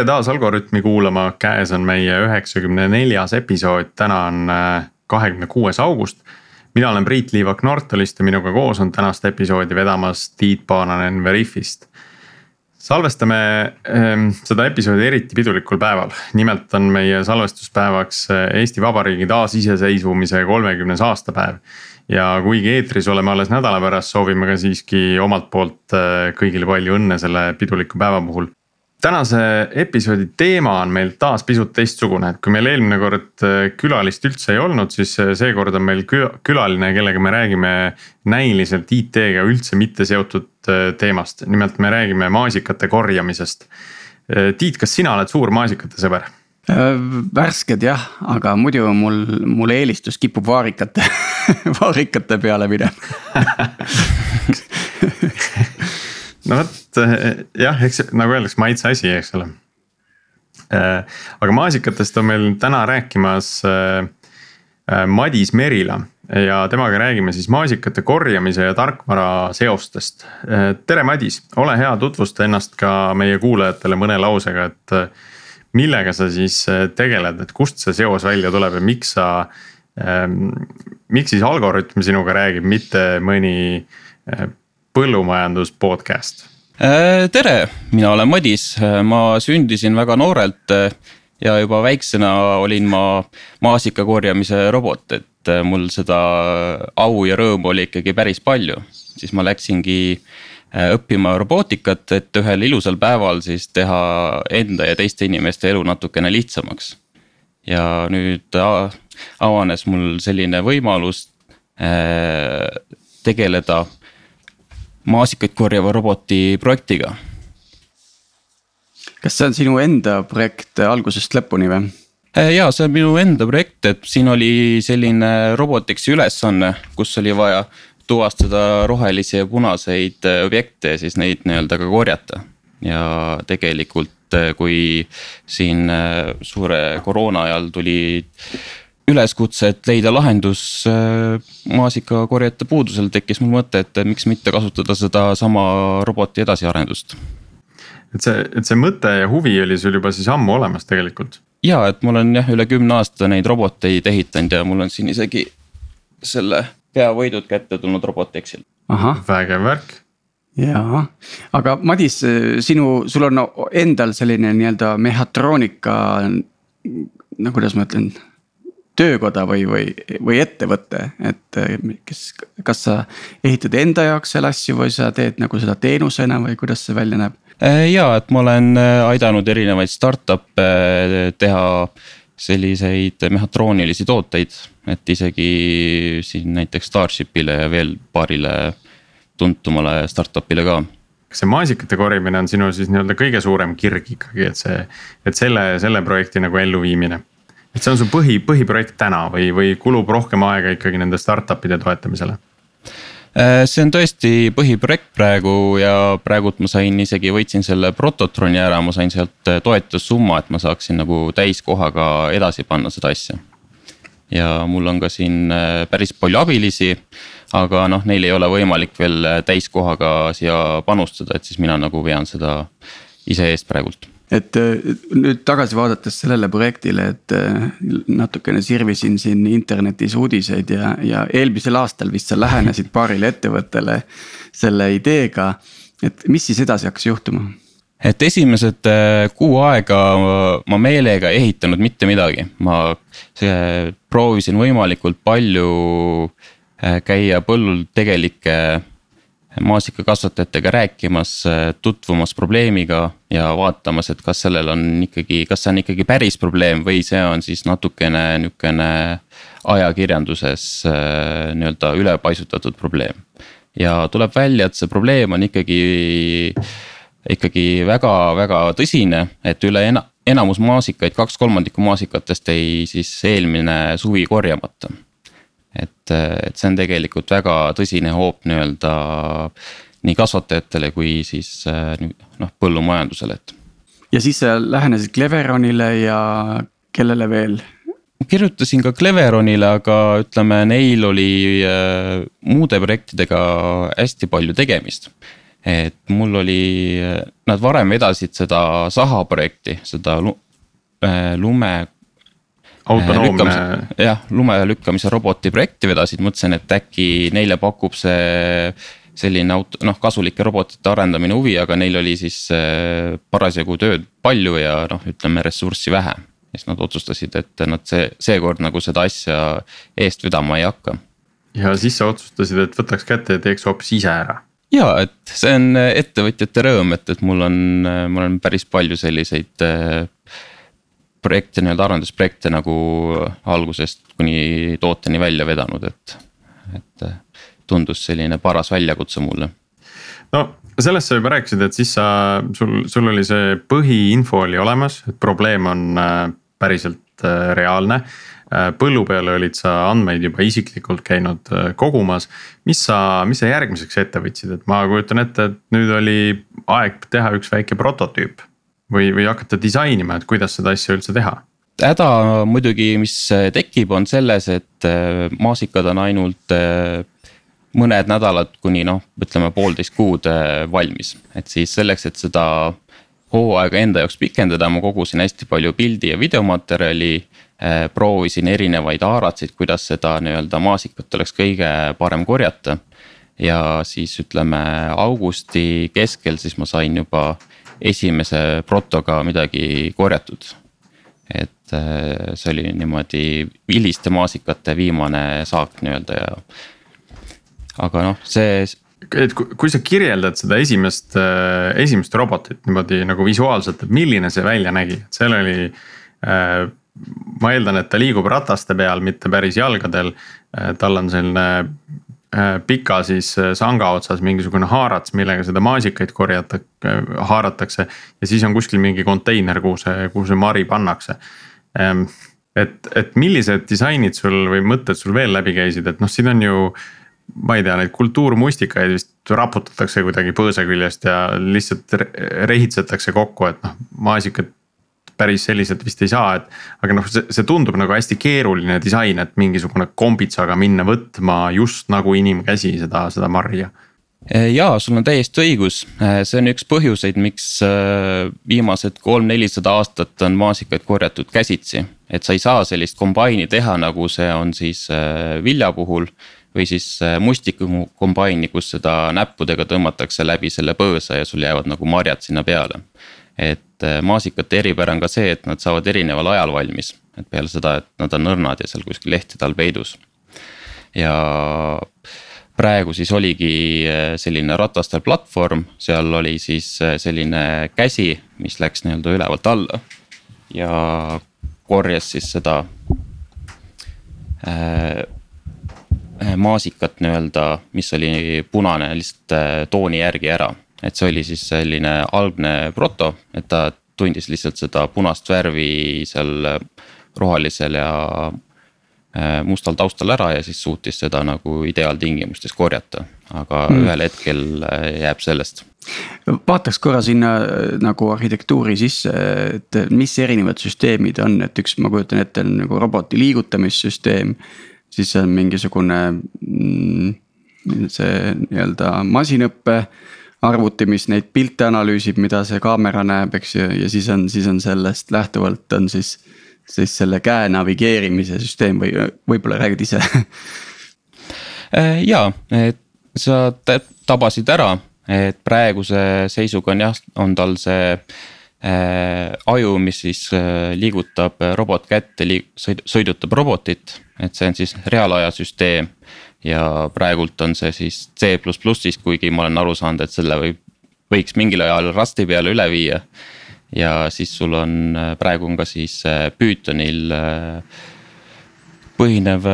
tere taas Algorütmi kuulama, käes on meie üheksakümne neljas episood, täna on äh, kahekümne kuues august. mina olen Priit Liivak Nortalist ja minuga koos on tänast episoodi vedamas Tiit Paananen Veriffist. salvestame ähm, seda episoodi eriti pidulikul päeval, nimelt on meie salvestuspäevaks äh, Eesti Vabariigi taasiseseisvumise kolmekümnes aastapäev. Ja kuigi eetris oleme alles nädala pärast, soovime ka siiski omalt poolt äh, kõigile palju õnne selle piduliku päeva puhul tänase episoodi teema on meil taas pisut teistsugune, et kui meil eelmine kord äh, külalist üldse ei olnud, siis äh, seekord on meil külaline, kellega me räägime näiliselt IT-ga üldse mitte seotud äh, teemast, nimelt me räägime maasikate korjamisest. Tiit, kas sina oled suur maasikate sõber? värsked jah, aga muidu mul, mul eelistus kipub vaarikate vaarikate peale minema no vot jah, eks nagu öeldakse, maitse asi, eks ole. Eh, aga maasikatest on meil täna rääkimas eh, Madis Merila ja temaga räägime siis maasikate korjamise ja tarkvara seostest. tere, Madis, ole hea, tutvusta ennast ka meie kuulajatele mõne lausega, et millega sa siis tegeled, et kust see seos välja tuleb ja miks sa ähm,. miks siis Algorütm sinuga räägib, mitte mõni põllumajandus podcast. Äh, tere, mina olen Madis, ma sündisin väga noorelt äh, ja juba väiksena olin ma maasika korjamise robot, et äh, mul seda au ja rõõmu oli ikkagi päris palju. siis ma läksingi õppima robootikat, et ühel ilusal päeval siis teha enda ja teiste inimeste elu natukene lihtsamaks. ja nüüd avanes mul selline võimalus tegeleda maasikaid korjava roboti projektiga. kas see on sinu enda projekt algusest lõpuni või? Äh, ja see on minu enda projekt, et siin oli selline Robotics'i ülesanne, kus oli vaja tuvastada rohelisi ja punaseid äh, objekte ja siis neid nii-öelda ka korjata. ja tegelikult, äh, kui siin suure koroona ajal tuli üleskutse, et leida lahendus äh, maasikakorjajate puudusel, tekkis mul mõte, et miks mitte kasutada sedasama roboti edasiarendust. et see, et see mõte ja huvi oli sul juba siis ammu olemas tegelikult? ja, et ma olen jah, üle kümne aasta neid roboteid ehitanud ja mul on siin isegi selle peavõidud kätte tulnud Robotexil. vägev värk jaa, aga Madis, sinu, sul on endal selline nii-öelda mehhatroonika, no kuidas ma ütlen töökoda või, või, või ettevõte, et eh, kes, kas sa ehitad enda jaoks seal asju või sa teed nagu seda teenusena või kuidas see välja näeb? Eh, ja, et ma olen eh, aidanud erinevaid startup'e teha selliseid mehhatroonilisi tooteid, et isegi siin näiteks Starshipile ja veel paarile tuntumale startup'ile ka kas see maasikate korjamine on sinu siis nii-öelda kõige suurem kirg ikkagi, et see, et selle, selle projekti nagu elluviimine? Et see on su põhi, põhiprojekt täna või, või kulub rohkem aega ikkagi nende startup'ide toetamisele? Äh, see on tõesti põhiprojekt praegu ja praegult ma sain isegi võitsin selle Prototroni ära, ma sain sealt äh, toetussumma, et ma saaksin nagu täiskohaga edasi panna seda asja. ja mul on ka siin äh, päris palju abilisi, aga noh, neil ei ole võimalik veel täiskohaga siia panustada, et siis mina nagu vean seda ise eest praegult et äh, nüüd tagasi vaadates sellele projektile, et äh, natukene sirvisin siin internetis uudiseid ja, ja eelmisel aastal vist sa lähenesid paarile ettevõttele selle ideega. et mis siis edasi hakkas juhtuma? et esimesed äh, kuu aega ma meelega ei ehitanud mitte midagi, ma proovisin võimalikult palju käia põllul tegelike maasikakasvatajatega rääkimas, tutvumas probleemiga ja vaatamas, et kas sellel on ikkagi, kas see on ikkagi päris probleem või see on siis natukene nihukene ajakirjanduses äh, nii-öelda ülepaisutatud probleem. ja tuleb välja, et see probleem on ikkagi, ikkagi väga-väga tõsine, et üle ena-, enamus maasikaid, kaks kolmandikku maasikatest jäi siis eelmine suvi korjamata et, et see on tegelikult väga tõsine hoop nii-öelda nii kasvatajatele kui siis noh, põllumajandusele, et. ja siis sa lähenesid Cleveronile ja kellele veel? kirjutasin ka Cleveronile, aga ütleme, neil oli äh, muude projektidega hästi palju tegemist. et mul oli, nad varem vedasid seda Saha projekti, seda lume autonoomne. jah, lume lükkamise roboti projekti vedasid, mõtlesin, et äkki neile pakub see selline auto, noh kasulike robotite arendamine huvi, aga neil oli siis parasjagu tööd palju ja noh, ütleme ressurssi vähe. siis nad otsustasid, et nad see, seekord nagu seda asja eest vedama ei hakka. ja siis sa otsustasid, et võtaks kätte ja teeks hoopis ise ära ja et see on ettevõtjate rõõm, et, et mul on, mul on päris palju selliseid projekte, nii-öelda arendusprojekte nagu algusest kuni tooteni välja vedanud, et, et tundus selline paras väljakutse mulle. no sellest sa juba rääkisid, et siis sa, sul, sul oli see põhiinfo oli olemas, et probleem on äh, päriselt äh, reaalne. Äh, põllu peale olid sa andmeid juba isiklikult käinud kogumas. mis sa, mis sa järgmiseks ette võtsid, et ma kujutan ette, et nüüd oli aeg teha üks väike prototüüp või, või hakata disainima, et kuidas seda asja üldse teha? häda muidugi, mis tekib, on selles, et maasikad on ainult mõned nädalad kuni noh, ütleme poolteist kuud äh, valmis, et siis selleks, et seda hooaega enda jaoks pikendada, ma kogusin hästi palju pildi ja videomaterjali. proovisin erinevaid haaratsid, kuidas seda nii-öelda maasikat oleks kõige parem korjata. ja siis ütleme augusti keskel, siis ma sain juba esimese protoga midagi korjatud. et äh, see oli niimoodi viliste maasikate viimane saak nii-öelda ja. Aga noh, see. et kui, kui sa kirjeldad seda esimest, äh, esimest robotit niimoodi nagu visuaalselt, et milline see välja nägi, et seal oli äh, ma eeldan, et ta liigub rataste peal, mitte päris jalgadel. tal on selline Äh, pika siis äh, sanga otsas mingisugune haarats, millega seda maasikaid korjata, äh, haaratakse. ja siis on kuskil mingi konteiner, kuhu see, kuhu see mari pannakse. Ähm, et, et millised disainid sul või mõtted sul veel läbi käisid, et noh, siin on ju. Ma ei tea, neid kultuurmustikaid vist raputatakse kuidagi põõsa küljest ja lihtsalt rehitsetakse kokku, et noh, maasikad päris selliselt vist ei saa, et. aga noh, see, see tundub nagu hästi keeruline disain, et mingisugune kombitsaga minna võtma just nagu inimkäsi seda, seda marja eh, ja sul on täiesti õigus, see on üks põhjuseid, miks eh, viimased kolm-nelisada aastat on maasikaid korjatud käsitsi. et sa ei saa sellist kombaini teha, nagu see on siis vilja puhul või siis mustiku kombaini, kus seda näppudega tõmmatakse läbi selle põõsa ja sul jäävad nagu marjad sinna peale et äh, maasikate eripära on ka see, et nad saavad erineval ajal valmis, et peale seda, et nad on õrnad ja seal kuskil lehtede all peidus. ja praegu siis oligi äh, selline ratastel platvorm, seal oli siis äh, selline käsi, mis läks nii-öelda ülevalt alla. ja korjas siis seda äh, maasikat nii-öelda, mis oli punane lihtsalt tooni järgi ära et see oli siis selline algne proto, et ta tundis lihtsalt seda punast värvi seal rohelisel ja mustal taustal ära ja siis suutis seda nagu ideaaltingimustes korjata, aga mm. ühel hetkel jääb sellest. vaataks korra sinna nagu arhitektuuri sisse, et mis erinevad süsteemid on, et üks, ma kujutan ette, on nagu roboti liigutamissüsteem. Siis on mingisugune mm, see nii-öelda masinõppe arvuti, mis neid pilte analüüsib, mida see kaamera näeb, eks ju, ja siis on, siis on sellest lähtuvalt on siis. siis selle käe navigeerimise süsteem või võib-olla räägid ise äh, ja, et sa tabasid ära, et praeguse seisuga on jah, on tal see aju, mis siis äh, liigutab robot kätte, sõidutab robotit, et see on siis reaalajasüsteem ja praegult on see siis C++-is, kuigi ma olen aru saanud, et selle võib, võiks mingil ajal Rusti peale üle viia. ja siis sul on, äh, praegu on ka siis äh, Pythonil äh, põhinev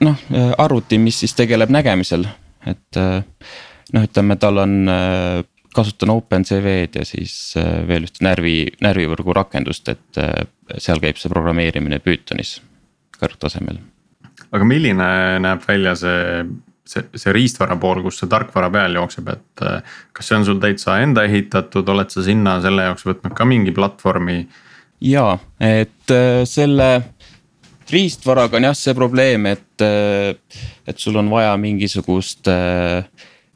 noh arvuti, mis siis tegeleb nägemisel, et noh, ütleme, tal on kasutan OpenCV-d ja siis veel ühte närvi, närvivõrgu rakendust, et seal käib see programmeerimine Pythonis kõrgtasemel aga milline näeb välja see, see, see riistvara pool, kus see tarkvara peal jookseb, et. Äh, kas see on sul täitsa enda ehitatud, oled sa sinna selle jaoks võtnud ka mingi platvormi? ja, et äh, selle riistvaraga on jah see probleem, et, äh, et sul on vaja mingisugust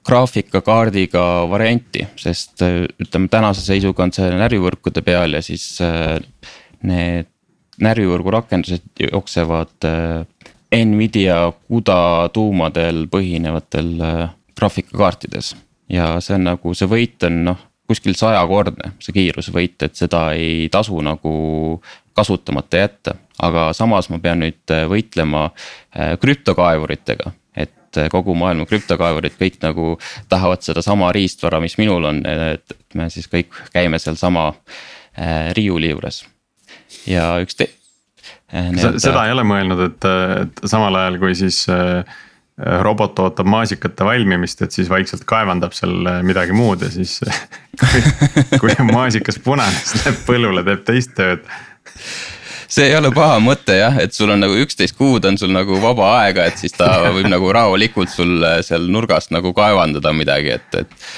graafikakaardiga varianti, sest ütleme tänase seisuga on see närvivõrkude peal ja siis need närvivõrgu rakendused jooksevad Nvidia CUDA tuumadel põhinevatel graafikakaartides. ja see on nagu see võit on noh, kuskil sajakordne, see kiirusvõit, et seda ei tasu nagu kasutamata jätta. aga samas ma pean nüüd võitlema krüptokaevuritega et kogu maailma krüptokaevurid kõik nagu tahavad sedasama riistvara, mis minul on, et me siis kõik käime sealsama riiuli juures ja üks te-. seda ei ole mõelnud, et, et samal ajal kui siis äh, robot ootab maasikate valmimist, et siis vaikselt kaevandab seal midagi muud ja siis kui, kui maasikas punane, siis läheb põllule, teeb teist tööd see ei ole paha mõte jah, et sul on nagu üksteist kuud on sul nagu vaba aega, et siis ta võib nagu rahulikult sul seal nurgast nagu kaevandada midagi, et, et.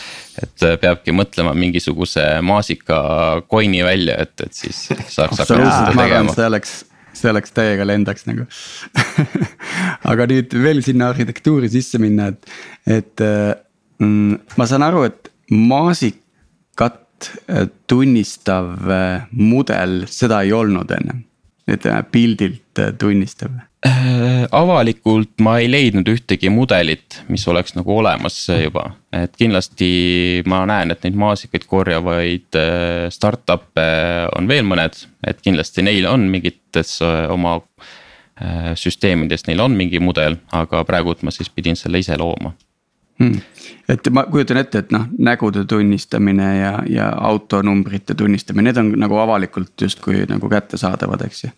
et peabki mõtlema mingisuguse maasika coin'i välja, et, et siis saaks hakata seda tegema. see oleks see oleks täiega lendaks nagu aga nüüd veel sinna arhitektuuri sisse minna, et, et mm, ma saan aru, et maasikat äh, tunnistav äh, mudel, seda ei olnud enne. Et pildilt äh, tunnistav Äh, avalikult ma ei leidnud ühtegi mudelit, mis oleks nagu olemas juba, et kindlasti ma näen, et neid maasikaid korjavaid äh, startup'e on veel mõned, et kindlasti neil on mingites äh, oma süsteemides, neil on mingi mudel, aga praegult ma siis pidin selle ise looma hmm.. et ma kujutan ette, et noh, nägude tunnistamine ja, ja autonumbrite tunnistamine, need on nagu avalikult justkui nagu kättesaadavad, eks ju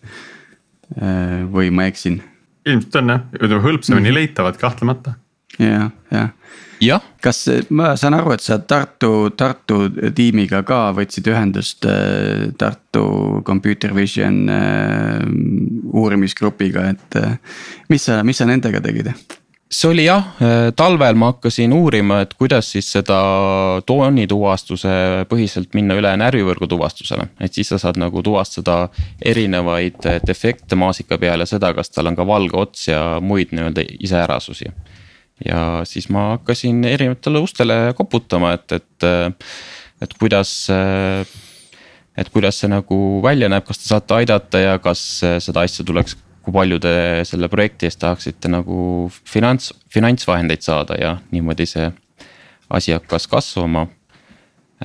Äh, või ma eksin? ilmselt on jah, ütleme hõlpsamini mm. leitavad kahtlemata. jah, jah jah. kas ma saan aru, et sa Tartu, Tartu tiimiga ka võtsid ühendust äh, Tartu Computer Vision äh, uurimisgrupiga, et mis sa, mis sa nendega tegid? See oli jah, äh, talvel ma hakkasin uurima, et kuidas siis seda toonituvastuse põhiselt minna üle närvivõrgu tuvastusele. et siis sa saad nagu tuvastada erinevaid defekte maasika peal ja seda, kas tal on ka valge ots ja muid nii-öelda iseärasusi. ja siis ma hakkasin erinevatele ustele koputama, et, et, et kuidas et kuidas see nagu välja näeb, kas te saate aidata ja kas seda asja tuleks kui palju te selle projekti eest tahaksite nagu finants, finantsvahendeid saada ja niimoodi see asi hakkas kasvama.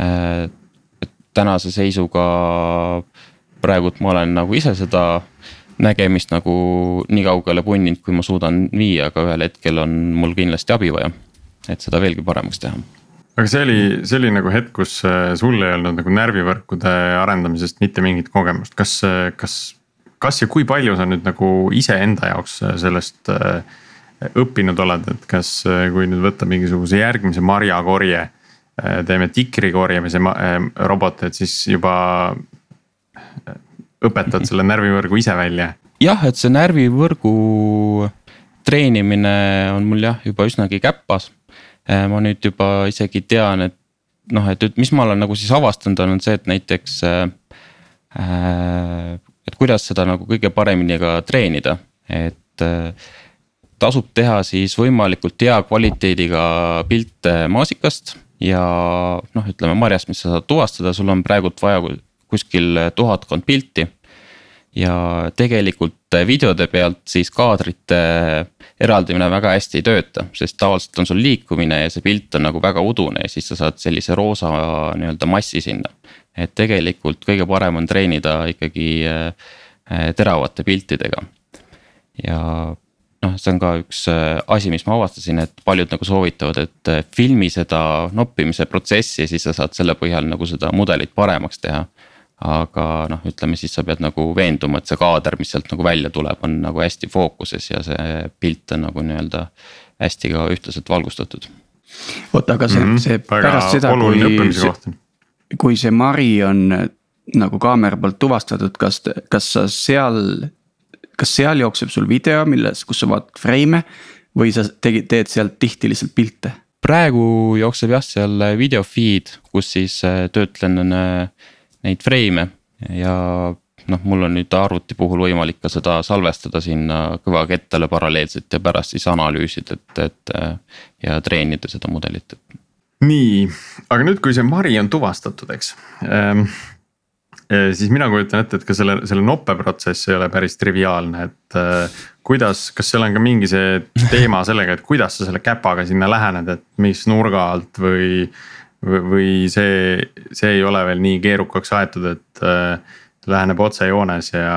Äh, tänase seisuga praegult ma olen nagu ise seda nägemist nagu nii kaugele punninud, kui ma suudan viia, aga ühel hetkel on mul kindlasti abi vaja, et seda veelgi paremaks teha aga see oli, see oli nagu hetk, kus äh, sul ei olnud nagu närvivõrkude arendamisest mitte mingit kogemust, kas, kas kas ja kui palju sa nüüd nagu iseenda jaoks äh, sellest äh, õppinud oled, et kas, äh, kui nüüd võtta mingisuguse järgmise marjakorje. teeme tikri korjamise robot, et siis juba õpetad selle närvivõrgu ise välja. jah, et see närvivõrgu treenimine on mul jah, juba üsnagi käpas. ma nüüd juba isegi tean, et noh, et mis ma olen nagu siis avastanud, on see, et näiteks äh, et kuidas seda nagu kõige paremini ka treenida, et äh, tasub teha siis võimalikult hea kvaliteediga pilte maasikast ja noh, ütleme marjast, mis sa saad tuvastada, sul on praegult vaja kuskil tuhatkond pilti. ja tegelikult videode pealt siis kaadrite eraldimine väga hästi ei tööta, sest tavaliselt on sul liikumine ja see pilt on nagu väga udune ja siis sa saad sellise roosa nii-öelda massi sinna et tegelikult kõige parem on treenida ikkagi äh, teravate piltidega. ja noh, see on ka üks äh, asi, mis ma avastasin, et paljud nagu soovitavad, et äh, filmi seda noppimise protsessi, siis sa saad selle põhjal nagu seda mudelit paremaks teha. aga noh, ütleme siis sa pead nagu veenduma, et see kaader, mis sealt nagu välja tuleb, on nagu hästi fookuses ja see pilt on nagu nii-öelda hästi ka ühtlaselt valgustatud. oota, aga see mm, -hmm. see pärast seda, kui kui see mari on äh, nagu kaamera poolt tuvastatud, kas, kas sa seal, kas seal jookseb sul video, milles, kus sa vaatad freime või sa tegid, teed sealt tihti lihtsalt pilte? praegu jookseb jah, seal video feed, kus siis äh, töötlen äh, neid freime ja noh, mul on nüüd arvuti puhul võimalik ka seda salvestada sinna kõvakettale paralleelselt ja pärast siis analüüsida, et, et. ja treenida seda mudelit, et. Nii, aga nüüd, kui see mari on tuvastatud, eks ähm, siis mina kujutan ette, et ka selle, selle noppeprotsess ei ole päris triviaalne, et äh, kuidas, kas seal on ka mingi see teema sellega, et kuidas sa selle käpaga sinna lähened, et mis nurga alt või. või see, see ei ole veel nii keerukaks aetud, et äh, läheneb otsejoones ja,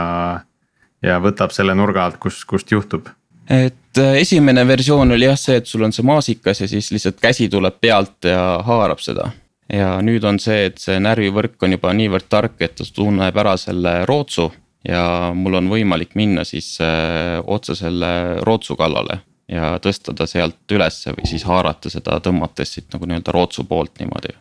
ja võtab selle nurga alt, kus, kust juhtub et äh, esimene versioon oli jah see, et sul on see maasikas ja siis lihtsalt käsi tuleb pealt ja haarab seda ja nüüd on see, et see närvivõrk on juba niivõrd tark, et ta tunneb ära selle rootsu. ja mul on võimalik minna siis äh, otse selle rootsu kallale ja tõsta ta sealt ülesse või siis haarata seda tõmmates siit nagu nii-öelda rootsu poolt niimoodi.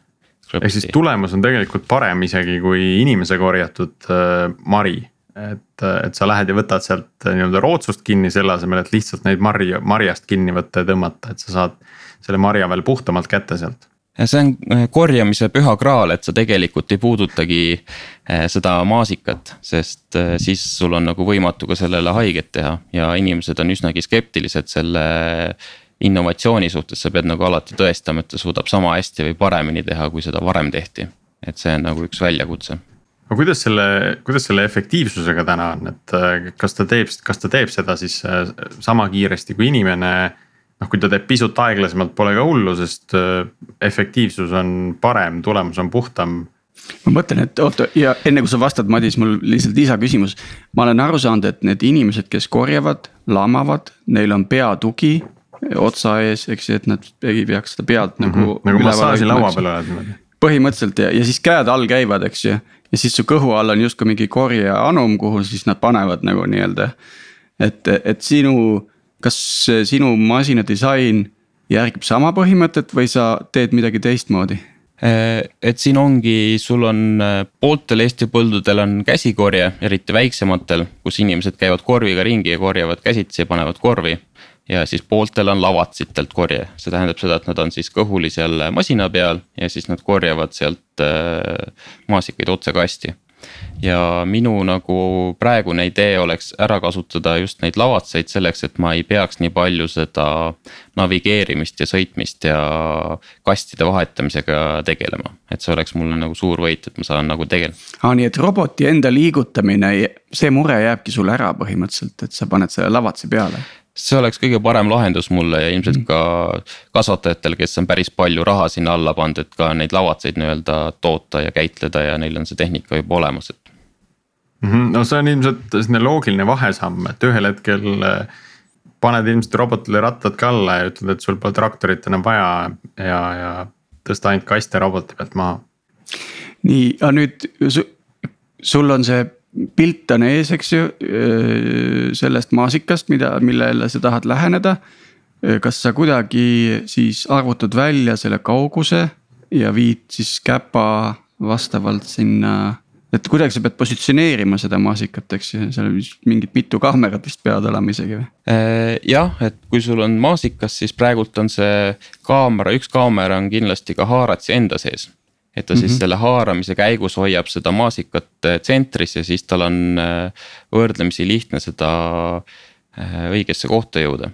ehk siis tulemus on tegelikult parem isegi kui inimese korjatud äh, mari et, et sa lähed ja võtad sealt nii-öelda rootsust kinni, selle asemel, et lihtsalt neid marju, marjast kinni võtta ja tõmmata, et sa saad selle marja veel puhtamalt kätte sealt see on äh, korjamise püha graal, et sa tegelikult ei puudutagi äh, seda maasikat, sest äh, siis sul on nagu võimatu ka sellele haiget teha ja inimesed on üsnagi skeptilised selle innovatsiooni suhtes, sa pead nagu alati tõestama, et ta suudab sama hästi või paremini teha, kui seda varem tehti. et see on nagu üks väljakutse. Aga kuidas selle, kuidas selle efektiivsusega täna on, et kas ta teeb, kas ta teeb seda siis sama kiiresti kui inimene noh, kui ta teeb pisut aeglasemalt, pole ka hullu, sest äh, efektiivsus on parem, tulemus on puhtam ma mõtlen, et oota ja enne kui sa vastad, Madis, mul lihtsalt lisaküsimus. ma olen aru saanud, et need inimesed, kes korjavad, lamavad, neil on peatugi otsa ees, eks ju, et nad ei peaks seda pead mm -hmm. nagu. nagu massaažilaua peal oled põhimõtteliselt ja, ja siis käed all käivad, eks ju. Ja siis su kõhu all on justkui mingi korjeanum, kuhu siis nad panevad nagu nii-öelda. et, et sinu kas sinu masina disain järgib sama põhimõtet või sa teed midagi teistmoodi? Äh, et siin ongi, sul on äh, pooltel Eesti põldudel on käsikorje, eriti väiksematel, kus inimesed käivad korviga ringi ja korjavad käsitsi ja panevad korvi. Ja siis pooltel on lavatsitelt korje, see tähendab seda, et nad on siis kõhuli seal masina peal ja siis nad korjavad sealt äh, maasikaid otse kasti ja minu nagu praegune idee oleks ära kasutada just neid lavatseid selleks, et ma ei peaks nii palju seda navigeerimist ja sõitmist ja kastide vahetamisega tegelema. et see oleks mulle nagu suur võit, et ma saan nagu tegeleda. aa, nii et roboti enda liigutamine, see mure jääbki sul ära põhimõtteliselt, et sa paned selle lavatse peale see oleks kõige parem lahendus mulle ja ilmselt mm. ka kasvatajatel, kes on päris palju raha sinna alla pannud, et ka neid lavatseid nii-öelda toota ja käitleda ja neil on see tehnika juba olemas, et. Mhm, no see on ilmselt selline loogiline vahesamm, et ühel hetkel äh, paned ilmselt robotile rattad ka alla ja ütled, et sul pole traktorit enam vaja ja, ja tõsta ainult kaste roboti pealt maha. nii, aga nüüd sul on see pilt on ees, eks ju, sellest maasikast, mida, millele sa tahad läheneda. kas sa kuidagi siis arvutad välja selle kauguse ja viid siis käpa vastavalt sinna et kuidagi sa pead positsioneerima seda maasikat, eks ju, seal mingid mitu kaamerat vist peavad olema isegi või? jah, et kui sul on maasikas, siis praegult on see kaamera, üks kaamera on kindlasti ka haaratsi enda sees et ta mm -hmm. siis selle haaramise käigus hoiab seda maasikat äh, tsentris ja siis tal on äh, võrdlemisi lihtne seda äh, õigesse kohta jõuda.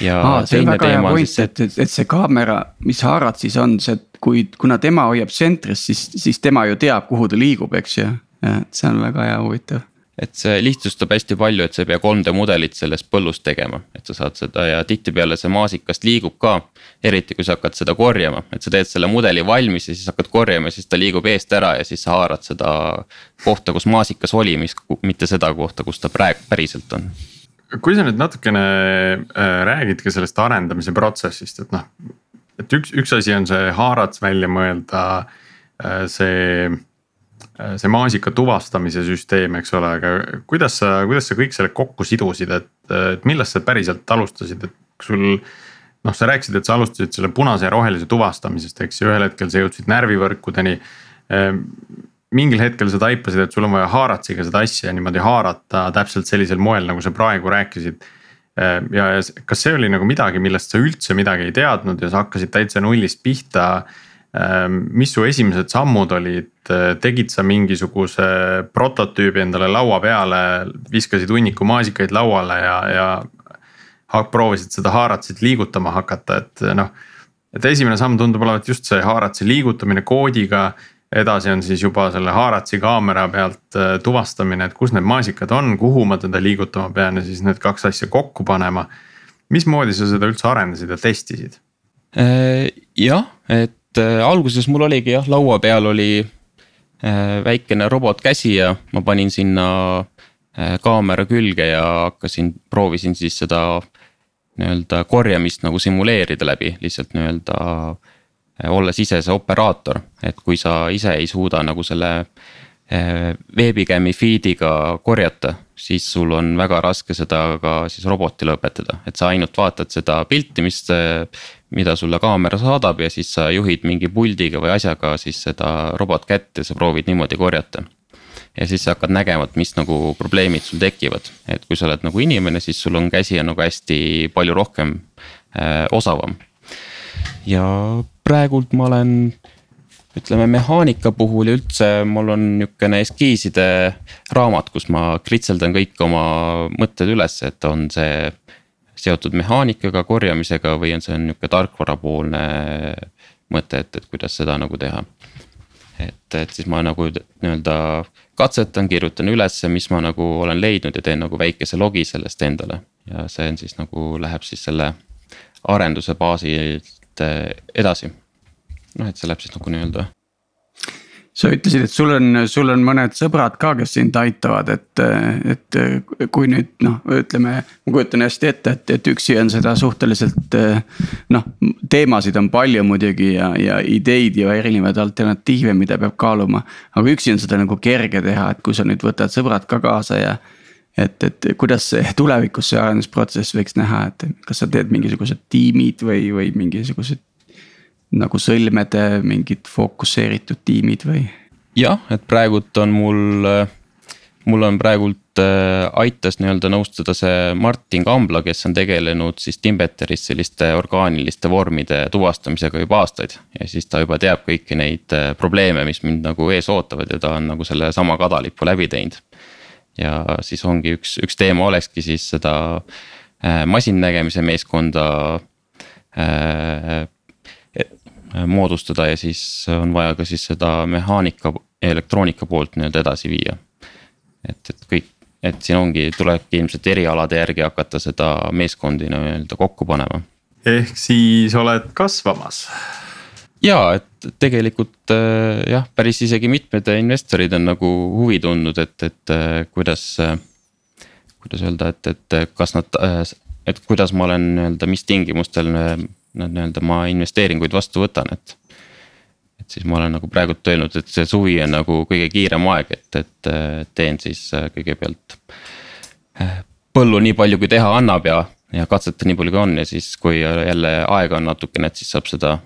ja Aa, see on väga hea point, et, et, et see kaamera, mis haarad siis on, see, kui, kuna tema hoiab tsentris, siis, siis tema ju teab, kuhu ta liigub, eks ju. et see on väga hea huvitav et see lihtsustab hästi palju, et sa ei pea 3D mudelit sellest põllust tegema, et sa saad seda ja tihtipeale see maasikast liigub ka. eriti kui sa hakkad seda korjama, et sa teed selle mudeli valmis ja siis hakkad korjama, siis ta liigub eest ära ja siis sa haarad seda kohta, kus maasikas oli, mis, mitte seda kohta, kus ta praegu päriselt on. kui sa nüüd natukene äh, räägid ka sellest arendamise protsessist, et noh, et üks, üks asi on see haarats välja mõelda, äh, see see maasika tuvastamise süsteem, eks ole, aga kuidas sa, kuidas sa kõik selle kokku sidusid, et, et millest sa päriselt alustasid, et sul. noh, sa rääkisid, et sa alustasid selle punase ja rohelise tuvastamisest, eks ju, ühel hetkel sa jõudsid närvivõrkudeni. Ehm, mingil hetkel sa taipasid, et sul on vaja haaratsiga seda asja niimoodi haarata täpselt sellisel moel, nagu sa praegu rääkisid ja, ja kas see oli nagu midagi, millest sa üldse midagi ei teadnud ja sa hakkasid täitsa nullist pihta mis su esimesed sammud olid, tegid sa mingisuguse prototüübi endale laua peale, viskasid hunniku maasikaid lauale ja, ja proovisid seda haaratsit liigutama hakata, et noh. et esimene samm tundub olevat just see haaratsi liigutamine koodiga edasi on siis juba selle haaratsi kaamera pealt äh, tuvastamine, et kus need maasikad on, kuhu ma teda liigutama pean ja siis need kaks asja kokku panema. mismoodi sa seda üldse arendasid ja testisid? Äh, jah, et alguses mul oligi jah, laua peal oli väikene robotkäsi ja ma panin sinna kaamera külge ja hakkasin, proovisin siis seda nii-öelda korjamist nagu simuleerida läbi lihtsalt nii-öelda Äh, olles ise see operaator, et kui sa ise ei suuda nagu selle äh, veebicam'i feed'iga korjata, siis sul on väga raske seda ka siis robotile õpetada, et sa ainult vaatad seda pilti, mis. mida sulle kaamera saadab ja siis sa juhid mingi puldiga või asjaga siis seda robot kätte, sa proovid niimoodi korjata. ja siis sa hakkad nägema, et mis nagu probleemid sul tekivad, et kui sa oled nagu inimene, siis sul on käsi on nagu hästi palju rohkem äh, osavam ja praegult ma olen ütleme mehaanika puhul ja üldse mul on nihukene eskiiside raamat, kus ma kritseldan kõik oma mõtted üles, et on see seotud mehaanikaga, korjamisega või on see nihuke tarkvarapoolne mõte, et, et kuidas seda nagu teha. et, et siis ma nagu nii-öelda katsetan, kirjutan ülesse, mis ma nagu olen leidnud ja teen nagu väikese logi sellest endale ja see on siis nagu läheb siis selle arenduse baasilt edasi. Noh, et see läheb siis nagu nii-öelda sa ütlesid, et sul on, sul on mõned sõbrad ka, kes sind aitavad, et, et kui nüüd noh, ütleme, ma kujutan hästi ette, et, et üksi on seda suhteliselt. noh, teemasid on palju muidugi ja, ja ideid ja erinevaid alternatiive, mida peab kaaluma. aga üksi on seda nagu kerge teha, et kui sa nüüd võtad sõbrad ka kaasa ja. et, et kuidas see tulevikus see arendusprotsess võiks näha, et kas sa teed mingisugused tiimid või, või mingisugused nagu sõlmede mingid fokusseeritud tiimid või? jah, et praegult on mul, mul on praegult äh, aitas nii-öelda nõustada see Martin Kambla, kes on tegelenud siis Timbeteris selliste orgaaniliste vormide tuvastamisega juba aastaid. ja siis ta juba teab kõiki neid äh, probleeme, mis mind nagu ees ootavad ja ta on nagu sellesama kadalipu läbi teinud. ja siis ongi üks, üks teema olekski siis seda äh, masinnägemise meeskonda Äh, moodustada ja siis on vaja ka siis seda mehaanika ja elektroonika poolt nii-öelda edasi viia. et, et kõik, et siin ongi, tulebki ilmselt erialade järgi hakata seda meeskondi nii-öelda kokku panema. ehk siis oled kasvamas? ja, et tegelikult äh, jah, päris isegi mitmed investorid on nagu huvi tundnud, et, et äh, kuidas. kuidas öelda, et, et kas nad, et kuidas ma olen nii-öelda, mis tingimustel nii-öelda ma investeeringuid vastu võtan, et. et siis ma olen nagu praegult öelnud, et see suvi on nagu kõige kiirem aeg, et, et teen siis äh, kõigepealt. Äh, põllu nii palju, kui teha annab ja, ja katsetan nii palju, kui on ja siis, kui jälle aega on natukene, et siis saab seda.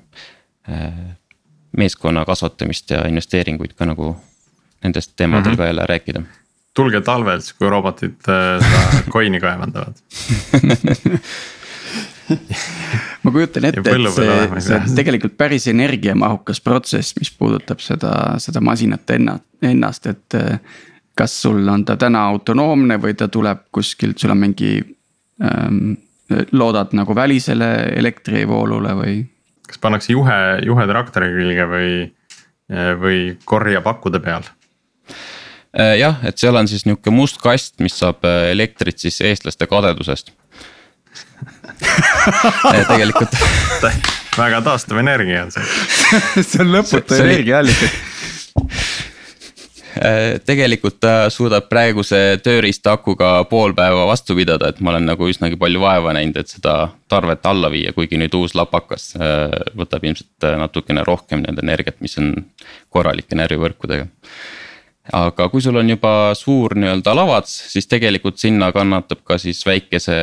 Äh, meeskonna kasvatamist ja investeeringuid ka nagu nendest teemadel mm -hmm. ka jälle rääkida tulge talvel, siis kui robotid seda coin'i kaevandavad ma kujutan ette, et see, see on tegelikult päris energiamahukas protsess, mis puudutab seda, seda masinat enna, ennast, et. kas sul on ta täna autonoomne või ta tuleb kuskilt, sul on mingi ähm,, loodad nagu välisele elektrivoolule või? kas pannakse juhe, juhe traktori külge või, või korjapakkude peal? Äh, jah, et seal on siis nihuke must kast, mis saab äh, elektrit siis eestlaste kadedusest tegelikult väga taastuv energia on see see on lõputu energiaallikas äh, tegelikult ta suudab praeguse tööriistakuga pool päeva vastu pidada, et ma olen nagu üsnagi palju vaeva näinud, et seda tarvet alla viia, kuigi nüüd uus lapakas äh, võtab ilmselt äh, natukene rohkem nii-öelda energiat, mis on korralike närvivõrkudega. aga kui sul on juba suur nii-öelda lavats, siis tegelikult sinna kannatab ka siis väikese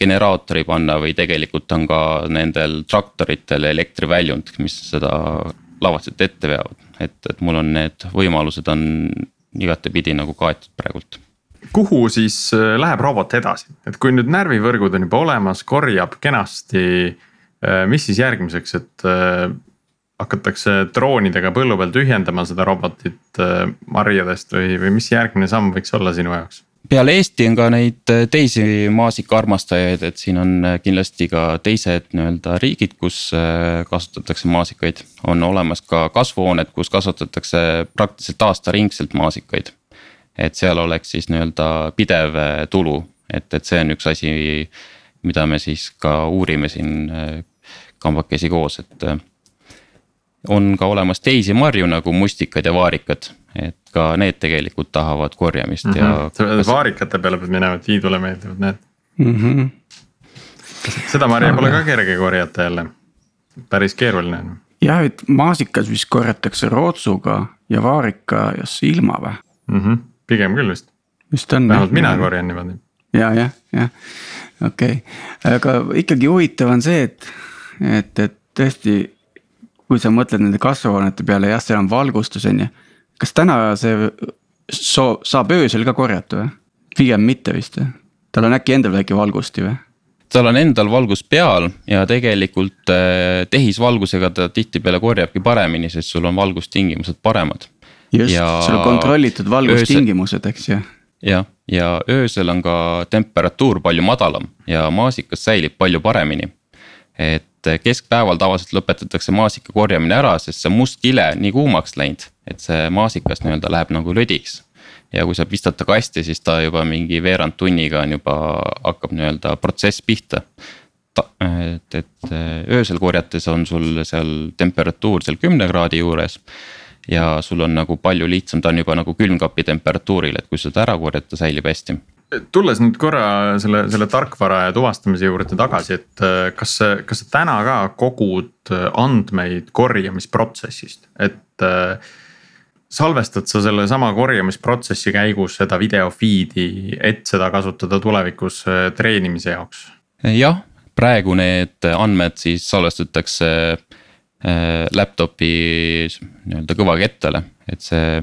generaatori panna või tegelikult on ka nendel traktoritel elektriväljund, mis seda lavastit ette veavad, et, et mul on need võimalused on igatepidi nagu kaetud praegult kuhu siis äh, läheb robot edasi, et kui nüüd närvivõrgud on juba olemas, korjab kenasti. Äh, mis siis järgmiseks, et äh, hakatakse droonidega põllu peal tühjendama seda robotit marjadest või, või mis järgmine samm võiks olla sinu jaoks? Peale Eesti on ka neid äh, teisi maasikaarmastajaid, et siin on äh, kindlasti ka teised nii-öelda riigid, kus kasutatakse maasikaid. on olemas ka kasvuhooned, kus kasvatatakse praktiliselt aastaringselt maasikaid. et seal oleks siis nii-öelda pidev tulu, et, et see on üks asi, mida me siis ka uurime siin kambakesi koos, et on ka olemas teisi marju nagu mustikad ja vaarikad, et ka need tegelikult tahavad korjamist mm -hmm. ja. Mhm. vaarikate peale pead minema, et Tiidule meeldivad need mm. -hmm. seda marja pole ka kerge korjata jälle, päris keeruline on. jah, et maasikas vist korjatakse rootsuga ja vaarikas ilma või mm? -hmm. pigem küll vist. vist on. vähemalt mina korjan niimoodi. ja, jah, jah, okei okay., aga ikkagi huvitav on see, et, et, et tõesti kui sa mõtled nende kasvuhoonete peale, jah, seal on valgustus, on ju. Kas täna see soo-, saab öösel ka korjata või? pigem mitte vist või? tal on äkki endal väike valgusti või? tal on endal valgus peal ja tegelikult äh, tehisvalgusega ta tihtipeale korjabki paremini, sest sul on valgustingimused paremad. just, sul on kontrollitud valgustingimused, eks ju. jah, ja öösel on ka temperatuur palju madalam ja maasikas säilib palju paremini. et et keskpäeval tavaliselt lõpetatakse maasika korjamine ära, sest see must kile nii kuumaks läinud, et see maasikas nii-öelda läheb nagu lödiks. ja kui sa pistad ta kasti, siis ta juba mingi veerand tunniga on juba hakkab nii-öelda protsess pihta. et, et öösel korjates on sul seal temperatuur seal kümne kraadi juures ja sul on nagu palju lihtsam, ta on juba nagu külmkapi temperatuuril, et kui seda ära korjata, säilib hästi tulles nüüd korra selle, selle tarkvara ja tuvastamise juurde tagasi, et äh, kas, kas sa täna ka kogud äh, andmeid korjamisprotsessist, et äh, salvestad sa sellesama korjamisprotsessi käigus seda video feed'i, et seda kasutada tulevikus treenimise jaoks? jah, praegu need andmed siis salvestatakse laptop'i nii-öelda kõvakettale, et see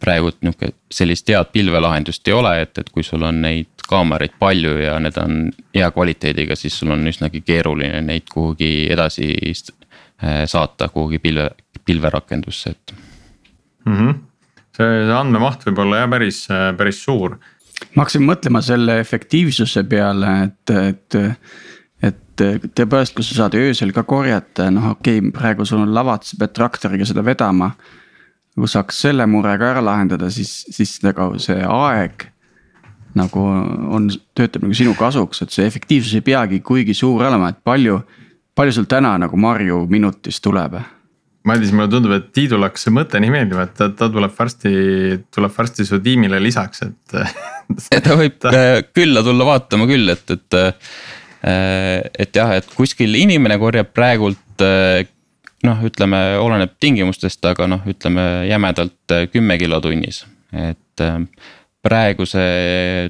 praegu nihuke sellist head pilvelahendust ei ole, et, et kui sul on neid kaameraid palju ja need on hea kvaliteediga, siis sul on üsnagi keeruline neid kuhugi edasi äh, saata kuhugi pilve, pilverakendusse, et mm. -hmm. see, see andmemaht võib olla jah päris, päris suur. ma hakkasin mõtlema selle efektiivsuse peale, et, et et tõepoolest, kui sa saad öösel ka korjata, noh okei okay,, praegu sul on lavad, sa pead traktoriga seda vedama kui saaks selle mure ka ära lahendada, siis, siis nagu see aeg nagu on, töötab nagu sinu kasuks, et see efektiivsus ei peagi kuigi suur olema, et palju, palju sul täna nagu marju minutis tuleb? Madis, mulle tundub, et Tiidule hakkas see mõte nii meeldima, et ta, ta tuleb varsti, tuleb varsti su tiimile lisaks, et ta võib ta... Äh, külla tulla vaatama küll, et, et. Äh, et jah, et kuskil inimene korjab praegult äh, noh, ütleme, oleneb tingimustest, aga noh, ütleme jämedalt äh, kümme kilo tunnis, et äh, praeguse,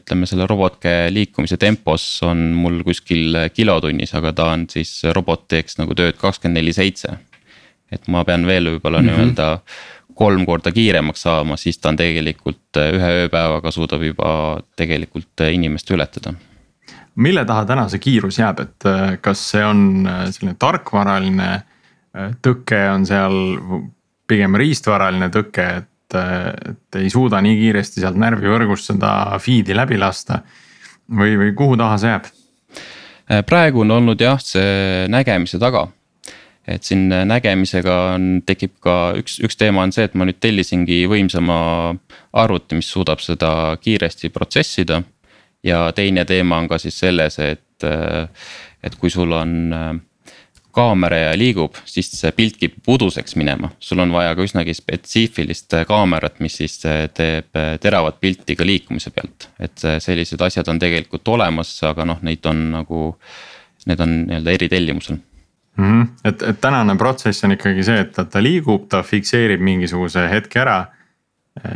ütleme selle robotkäe liikumise tempos on mul kuskil kilo tunnis, aga ta on siis, robot teeks nagu tööd kakskümmend neli seitse. et ma pean veel võib-olla mm -hmm. nii-öelda kolm korda kiiremaks saama, siis ta on tegelikult äh, ühe ööpäevaga suudab juba tegelikult inimest ületada mille taha täna see kiirus jääb, et kas see on selline tarkvaraline tõke on seal pigem riistvaraline tõke, et, et ei suuda nii kiiresti sealt närvivõrgust seda feed'i läbi lasta. või, või kuhu taha see jääb? praegu on olnud jah, see nägemise taga. et siin nägemisega on, tekib ka üks, üks teema on see, et ma nüüd tellisingi võimsama arvuti, mis suudab seda kiiresti protsessida. ja teine teema on ka siis selles, et, et kui sul on kaamera ja liigub, siis see pilt kipub uduseks minema. sul on vaja ka üsnagi spetsiifilist äh, kaamerat, mis siis äh, teeb äh, teravat pilti ka liikumise pealt. et sellised asjad on tegelikult olemas, aga noh, neid on nagu, need on nii-öelda eritellimusel mm. -hmm. et, et tänane protsess on ikkagi see, et ta, liigub, ta fikseerib mingisuguse hetke ära.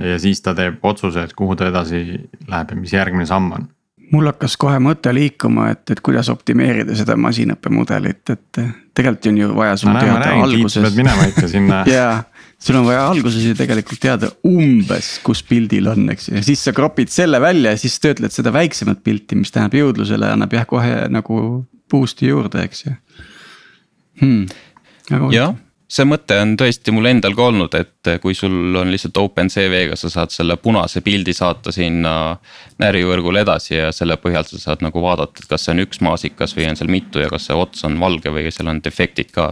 ja siis ta teeb otsuse, et kuhu ta edasi läheb ja mis järgmine samm on mul hakkas kohe mõte liikuma, et, et kuidas optimeerida seda masinõppemudelit, et tegelikult on ju vaja sul no, teada räägin, alguses. pead minema ikka sinna. Jaa, sul on vaja alguses ju tegelikult teada umbes, kus pildil on, eks ju, ja siis sa crop'id selle välja ja siis töötled seda väiksemat pilti, mis tähendab jõudlusele annab jah, kohe nagu boost'i juurde, eks ju. Hmm.. jah, see mõte on tõesti mul endal ka olnud, et kui sul on lihtsalt OpenCV-ga, sa saad selle punase pildi saata sinna närivõrgule edasi ja selle põhjal sa saad nagu vaadata, et kas see on üks maasikas või on seal mitu ja kas see ots on valge või seal on defektid ka.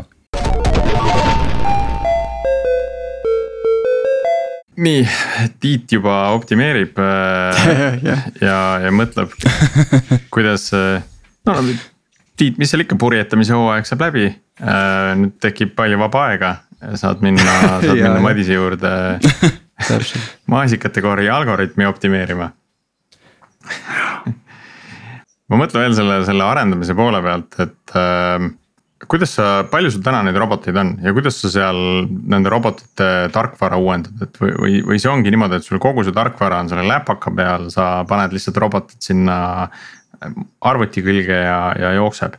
nii, Tiit juba optimeerib äh, ja, ja mõtleb, kuidas, äh, no Tiit, mis seal ikka, purjetamise hooaeg saab läbi nüüd tekib palju vaba aega, saad minna, saad minna Madise juurde. Maasikategooria algoritmi optimeerima. Ma mõtlen veel selle, selle arendamise poole pealt, et äh, kuidas sa, palju sul täna neid roboteid on ja kuidas sa seal nende robotite tarkvara uuendad, et või, või, või see ongi niimoodi, et sul kogu see tarkvara on selle läpaka peal, sa paned lihtsalt robotid sinna arvuti külge ja, ja jookseb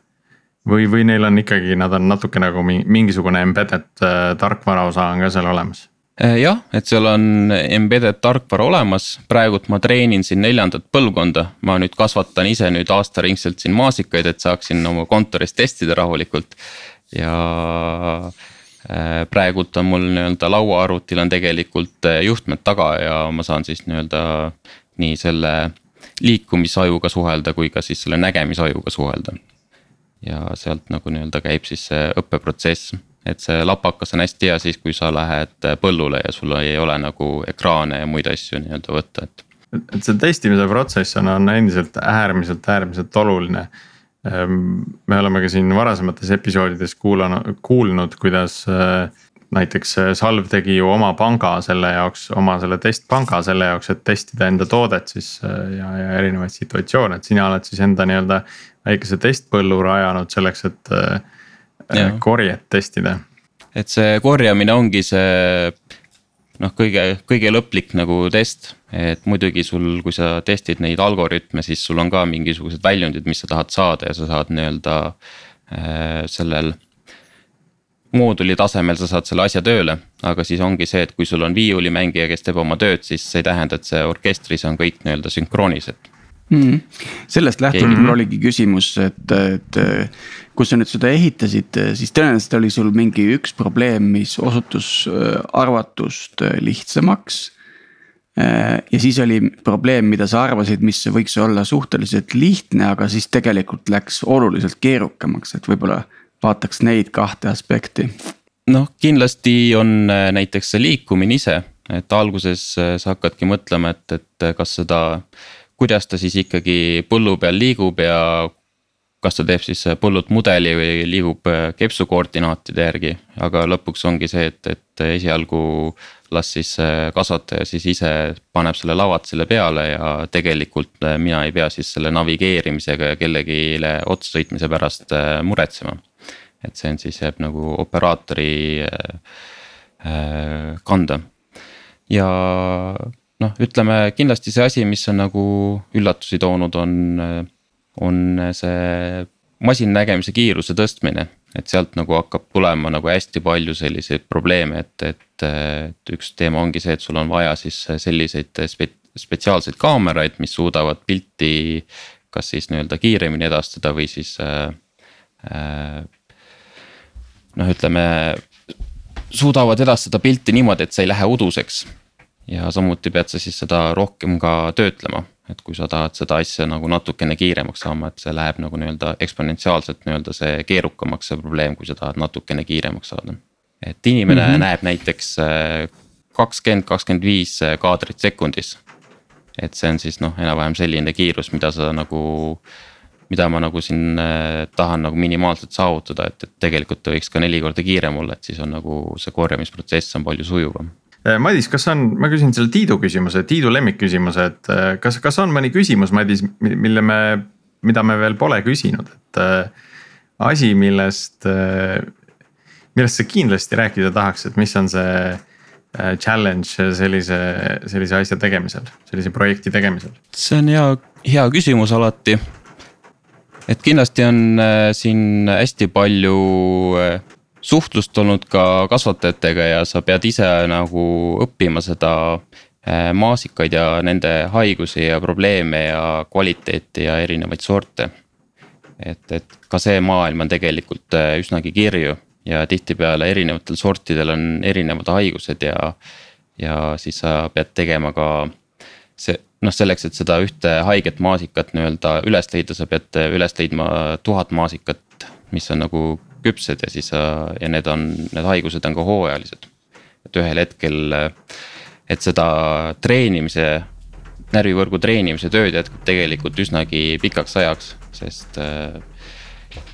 või, või neil on ikkagi, nad on natuke nagu mingisugune embedded äh, tarkvara osa on ka seal olemas? Äh, jah, et seal on embedded tarkvara olemas, praegult ma treenin siin neljandat põlvkonda, ma nüüd kasvatan ise nüüd aastaringselt siin maasikaid, et saaksin oma kontoris testida rahulikult. ja äh, praegult on mul nii-öelda lauaarvutil on tegelikult juhtmed taga ja ma saan siis nii-öelda nii selle liikumisajuga suhelda kui ka siis selle nägemisajuga suhelda ja sealt nagu nii-öelda käib siis see õppeprotsess. et see lapakas on hästi hea siis, kui sa lähed põllule ja sul ei ole nagu ekraane ja muid asju nii-öelda võtta, et. et see testimise protsess on, on endiselt äärmiselt, äärmiselt oluline. Ehm, me oleme ka siin varasemates episoodides kuulanud, kuulnud, kuidas äh, näiteks Salv tegi ju oma panga selle jaoks, oma selle testpanga selle jaoks, et testida enda toodet siis äh, ja, ja erinevaid situatsioone, et sina oled siis enda nii-öelda väikese testpõllu rajanud selleks, et äh, ja. korjet testida. et see korjamine ongi see noh, kõige, kõige lõplik nagu test, et muidugi sul, kui sa testid neid algoritme, siis sul on ka mingisugused väljundid, mis sa tahad saada ja sa saad nii-öelda äh, sellel mooduli tasemel sa saad selle asja tööle, aga siis ongi see, et kui sul on viiulimängija, kes teeb oma tööd, siis see ei tähenda, et see orkestris on kõik nii-öelda sünkroonis, et mm.. sellest lähtuvalt mul oligi küsimus, et, et kui sa nüüd seda ehitasid, siis tõenäoliselt oli sul mingi üks probleem, mis osutus äh, arvatust äh, lihtsamaks. Äh, ja siis oli probleem, mida sa arvasid, mis võiks olla suhteliselt lihtne, aga siis tegelikult läks oluliselt keerukamaks, et võib-olla vaataks neid kahte aspekti. noh, kindlasti on näiteks see liikumine ise, et alguses sa hakkadki mõtlema, et, et kas seda kuidas ta siis ikkagi põllu peal liigub ja kas ta teeb siis põllult mudeli või liigub äh, kepsu koordinaatide järgi, aga lõpuks ongi see, et, et esialgu las siis äh, kasvataja siis ise paneb selle lavatsile peale ja tegelikult äh, mina ei pea siis selle navigeerimisega ja kellelegi otsa sõitmise pärast muretsema. et see on siis jääb nagu operaatori kanda ja noh, ütleme kindlasti see asi, mis on nagu üllatusi toonud, on, on see masinnägemise kiiruse tõstmine. et sealt nagu hakkab tulema nagu hästi palju selliseid probleeme, et, et, et üks teema ongi see, et sul on vaja siis selliseid spe-, spetsiaalseid kaameraid, mis suudavad pilti. kas siis nii-öelda kiiremini edastada või siis äh, äh, noh, ütleme suudavad edastada pilti niimoodi, et see ei lähe uduseks ja samuti pead sa siis seda rohkem ka töötlema, et kui sa tahad seda asja nagu natukene kiiremaks saama, et see läheb nagu nii-öelda eksponentsiaalselt nii-öelda see keerukamaks, see probleem, kui sa tahad natukene kiiremaks saada. et inimene mm -hmm. näeb näiteks äh, kakskümmend, kakskümmend viis äh, kaadrit sekundis. et see on siis noh, enam-vähem selline kiirus, mida sa nagu mida ma nagu siin äh, tahan nagu minimaalselt saavutada, et, et tegelikult ta võiks ka neli korda kiirem olla, et siis on nagu see korjamisprotsess on palju sujuvam Madis, kas on, ma küsin selle Tiidu küsimuse, Tiidu lemmikküsimuse, et äh, kas, kas on mõni küsimus, Madis, mille me, mida me veel pole küsinud, et äh, asi, millest, millest sa kindlasti rääkida tahaks, et mis on see challenge sellise, sellise asja tegemisel, sellise projekti tegemisel? see on hea, hea küsimus alati. et kindlasti on siin hästi palju suhtlust olnud ka kasvatajatega ja sa pead ise nagu õppima seda äh, maasikaid ja nende haigusi ja probleeme ja kvaliteeti ja erinevaid sorte. et, et ka see maailm on tegelikult äh, üsnagi kirju ja tihtipeale erinevatel sortidel on erinevad haigused ja, ja siis sa pead tegema ka see noh, selleks, et seda ühte haiget maasikat nii-öelda üles leida, sa pead üles leidma tuhat maasikat, mis on nagu küpsed ja siis sa ja need on, need haigused on ka hooajalised. et ühel hetkel, et seda treenimise, närvivõrgu treenimise tööd jätkub tegelikult üsnagi pikaks ajaks, sest äh,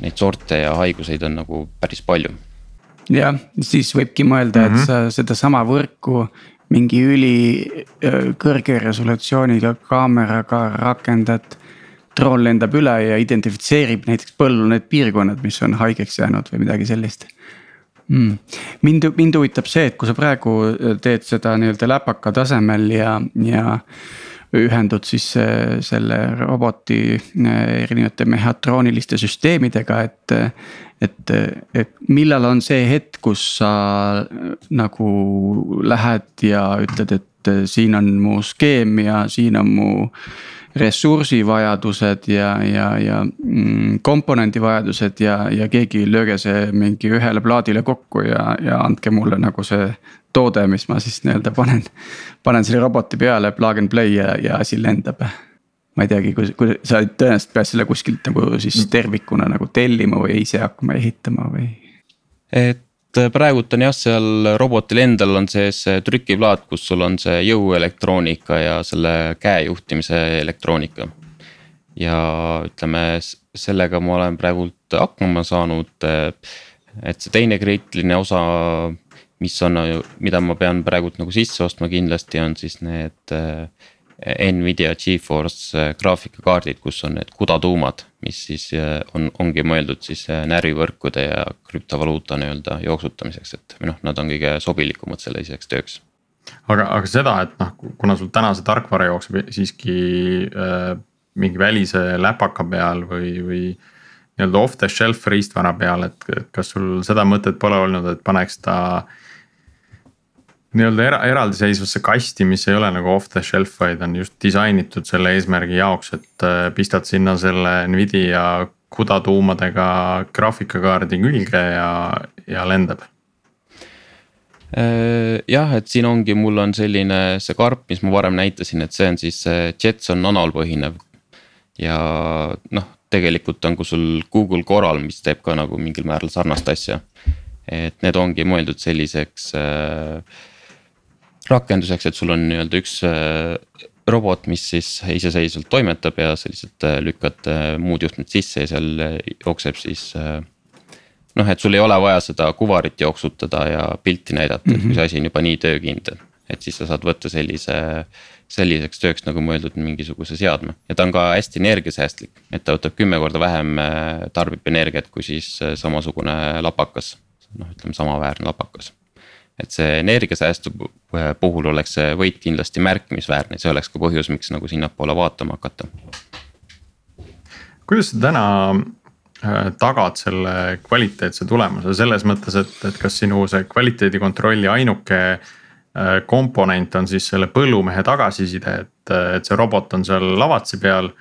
neid sorte ja haiguseid on nagu päris palju. jah, siis võibki mõelda, et mm -hmm. sa sedasama võrku mingi üli kõrge resolutsiooniga kaameraga rakendad. Droon lendab üle ja identifitseerib näiteks põllul need piirkonnad, mis on haigeks jäänud või midagi sellist mm.. mind, mind huvitab see, et kui sa praegu teed seda nii-öelda läpaka tasemel ja, ja ühendud siis äh, selle roboti äh, erinevate mehhatrooniliste süsteemidega, et. et, et millal on see hetk, kus sa äh, nagu lähed ja ütled, et siin on mu skeem ja siin on mu ressursivajadused ja, ja, ja mm, komponendivajadused ja, ja keegi lööge see mingi ühele plaadile kokku ja, ja andke mulle nagu see toode, mis ma siis nii-öelda panen. panen selle roboti peale, plug and play ja, ja asi lendab. ma ei teagi, kui, kui sa tõenäoliselt pead selle kuskilt nagu siis tervikuna nagu tellima või ise hakkama ehitama või? et praegult on jah, seal robotil endal on sees trükiplaat, kus sul on see jõuelektroonika ja selle käe juhtimise elektroonika. ja ütleme, sellega ma olen praegult hakkama saanud. et see teine kriitiline osa mis on, mida ma pean praegult nagu sisse ostma kindlasti on siis need äh, Nvidia Geforce äh, graafikakaardid, kus on need CUDA tuumad, mis siis äh, on, ongi mõeldud siis närvivõrkude ja krüptovaluuta nii-öelda jooksutamiseks, et või noh, nad on kõige sobilikumad selliseks tööks. aga, aga seda, et noh, kuna sul täna see tarkvara jookseb siiski äh, mingi välise läpaka peal või, või nii-öelda off the shelf riistvara peal, et kas sul seda mõtet pole olnud, et paneks ta äh, nii-öelda era, eraldiseisvasse kasti, mis ei ole nagu off the shelf, vaid on just disainitud selle eesmärgi jaoks, et äh, pistad sinna selle Nvidia CUDA tuumadega graafikakaardi külge ja, ja lendab äh, jah, et siin ongi, mul on selline see karp, mis ma varem näitasin, et see on siis Jetson nanol põhinev. ja noh, tegelikult on, kui sul Google Coral, mis teeb ka nagu mingil määral sarnast asja. et need ongi mõeldud selliseks äh, rakenduseks, et sul on nii-öelda üks äh, robot, mis siis iseseisvalt toimetab ja sa lihtsalt äh, lükkad äh, muud juhtmed sisse ja seal jookseb siis. noh, et sul ei ole vaja seda kuvarit jooksutada ja pilti näidata et kui mhm. see asi on juba nii töökindel. et siis sa saad võtta sellise, selliseks tööks nagu mõeldud mingisuguse seadme ja ta on ka hästi energiasäästlik, et ta võtab kümme korda vähem tarbib energiat kui siis samasugune lapakas. noh, ütleme samaväärne lapakas et see energiasäästu puhul oleks see võit kindlasti märkimisväärne, see oleks ka põhjus, miks nagu sinnapoole vaatama hakata. kuidas sa täna äh, tagad selle kvaliteetse tulemuse selles mõttes, et, et kas sinu see kvaliteedikontrolli ainuke äh, komponent on siis selle põllumehe tagasiside, et, et see robot on seal lavatsi peal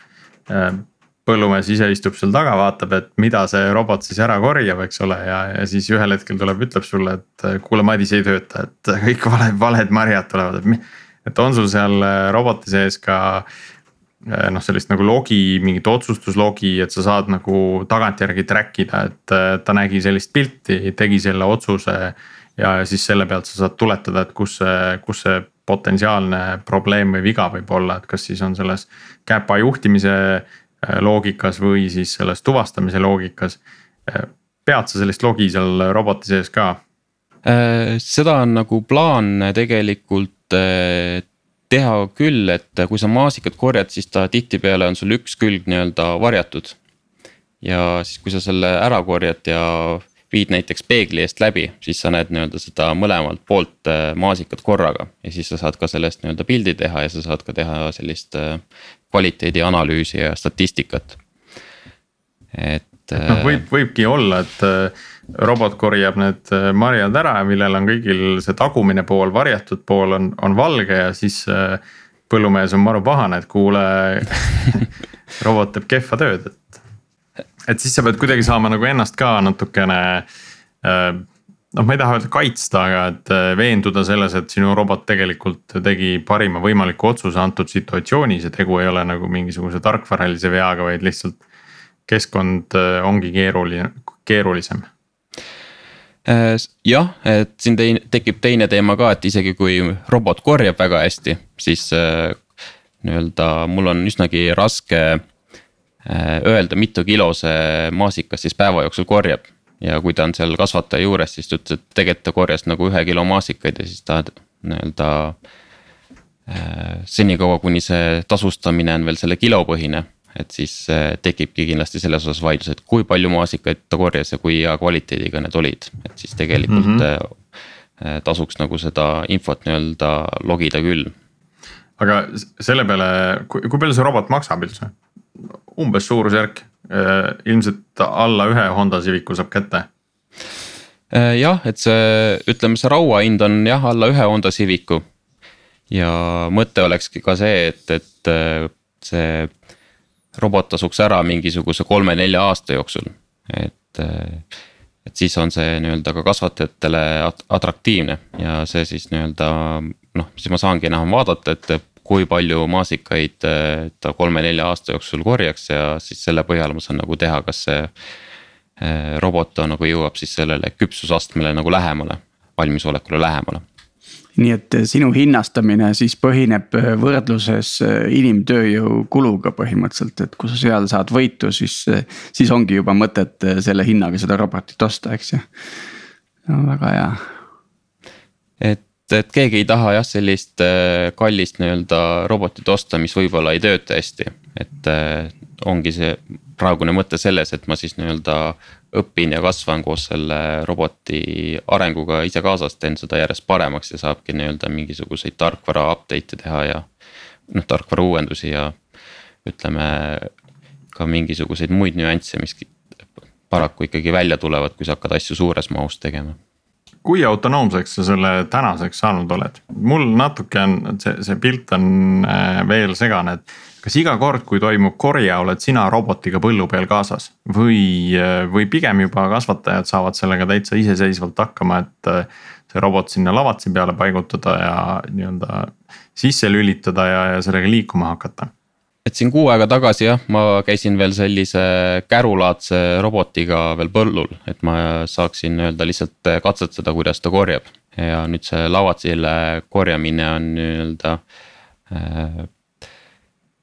äh, põllumees ise istub seal taga, vaatab, et mida see robot siis ära korjab, eks ole, ja, ja siis ühel hetkel tuleb, ütleb sulle, et kuule, Madis ei tööta, et kõik valed, valed marjad tulevad, et. et on sul seal äh, roboti sees ka äh, noh, sellist nagu logi, mingit otsustuslogi, et sa saad nagu tagantjärgi track ida, et äh, ta nägi sellist pilti, tegi selle otsuse. ja siis selle pealt sa saad tuletada, et kus see, kus see potentsiaalne probleem või viga võib olla, et kas siis on selles käpa juhtimise loogikas või siis selles tuvastamise loogikas. Äh, pead sa sellist logi seal roboti sees ka? Äh, seda on nagu plaan tegelikult teha küll, et kui sa maasikat korjad, siis ta tihtipeale on sul üks külg nii-öelda varjatud. ja siis, kui sa selle ära korjad ja viid näiteks peegli eest läbi, siis sa näed nii-öelda seda mõlemalt poolt maasikat korraga. ja siis sa saad ka sellest nii-öelda pildi teha ja sa saad ka teha sellist kvaliteedianalüüsi ja statistikat. et. noh, võib, võibki olla, et äh, robot korjab need äh, marjad ära, millel on kõigil see tagumine pool, varjatud pool on, on valge ja siis põllumees on maru pahane, et kuule robot teeb kehva tööd, et. et siis sa pead kuidagi saama nagu ennast ka natukene noh, ma ei taha öelda kaitsta, aga et veenduda selles, et sinu robot tegelikult tegi parima võimaliku otsuse antud situatsioonis ja tegu ei ole nagu mingisuguse tarkvaralise veaga, vaid lihtsalt. keskkond ongi keeruline, keerulisem jah, et siin teine, tekib teine teema ka, et isegi kui robot korjab väga hästi, siis nii-öelda mul on üsnagi raske äh, öelda, mitu kilo see maasikas siis päeva jooksul korjab. Ja kui ta on seal kasvataja juures, siis ta ütles, et tegelikult ta korjas nagu ühe kilo maasikaid ja siis ta nii-öelda äh,. senikaua, kuni see tasustamine on veel selle kilopõhine, et siis äh, tekibki kindlasti selles osas vaidlus, et kui palju maasikaid ta korjas ja kui hea kvaliteediga need olid, et siis tegelikult mm. -hmm tasuks nagu seda infot nii-öelda logida küll aga selle peale, kui, palju see robot maksab üldse? umbes suurusjärk, ilmselt alla ühe Honda Civicu saab kätte. Äh, jah, et see, ütleme, see rauahind on jah, alla ühe Honda Civicu. ja mõte olekski ka see, et, et äh, see robot tasuks ära mingisuguse kolme-nelja aasta jooksul, et et siis on see nii-öelda ka kasvatajatele atraktiivne ja see siis nii-öelda noh, siis ma saangi enam vaadata, et kui palju maasikaid eh, ta kolme-nelja aasta jooksul korjaks ja siis selle põhjal ma saan nagu teha, kas see. Eh, robot nagu jõuab siis sellele küpsusastmele nagu lähemale, valmisolekule lähemale nii et sinu hinnastamine siis põhineb võrdluses inimtööjõu kuluga põhimõtteliselt, et kui sa seal saad võitu, siis, siis ongi juba mõtet selle hinnaga seda robotit osta, eks ju. no väga hea. et et keegi ei taha jah, sellist äh, kallist nii-öelda robotit osta, mis võib-olla ei tööta hästi, et äh, ongi see praegune mõte selles, et ma siis nii-öelda õpin ja kasvan koos selle roboti arenguga ise kaasas, teen seda järjest paremaks ja saabki nii-öelda mingisuguseid tarkvara update'e teha ja. noh, tarkvara uuendusi ja ütleme ka mingisuguseid muid nüansse, mis paraku ikkagi välja tulevad, kui sa hakkad asju suures mahus tegema kui autonoomseks sa selle tänaseks saanud oled? mul natuke on see, see pilt on äh, veel segane, et kas iga kord, kui toimub korje, oled sina robotiga põllu peal kaasas või, äh, või pigem juba kasvatajad saavad sellega täitsa iseseisvalt hakkama, et äh, see robot sinna lavatsi peale paigutada ja nii-öelda sisse lülitada ja, ja sellega liikuma hakata et siin kuu aega tagasi jah, ma käisin veel sellise kärulaadse robotiga veel põllul, et ma saaksin öelda lihtsalt katsetada, kuidas ta korjab. ja nüüd see lavatsile korjamine on nii-öelda äh,